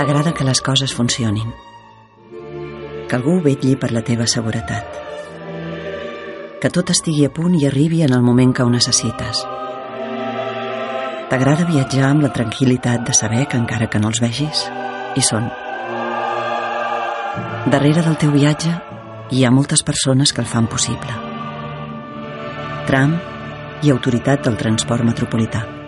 t'agrada que les coses funcionin. Que algú vetlli per la teva seguretat. Que tot estigui a punt i arribi en el moment que ho necessites. T'agrada viatjar amb la tranquil·litat de saber que encara que no els vegis, hi són. Darrere del teu viatge hi ha moltes persones que el fan possible. Tram i autoritat del transport metropolità.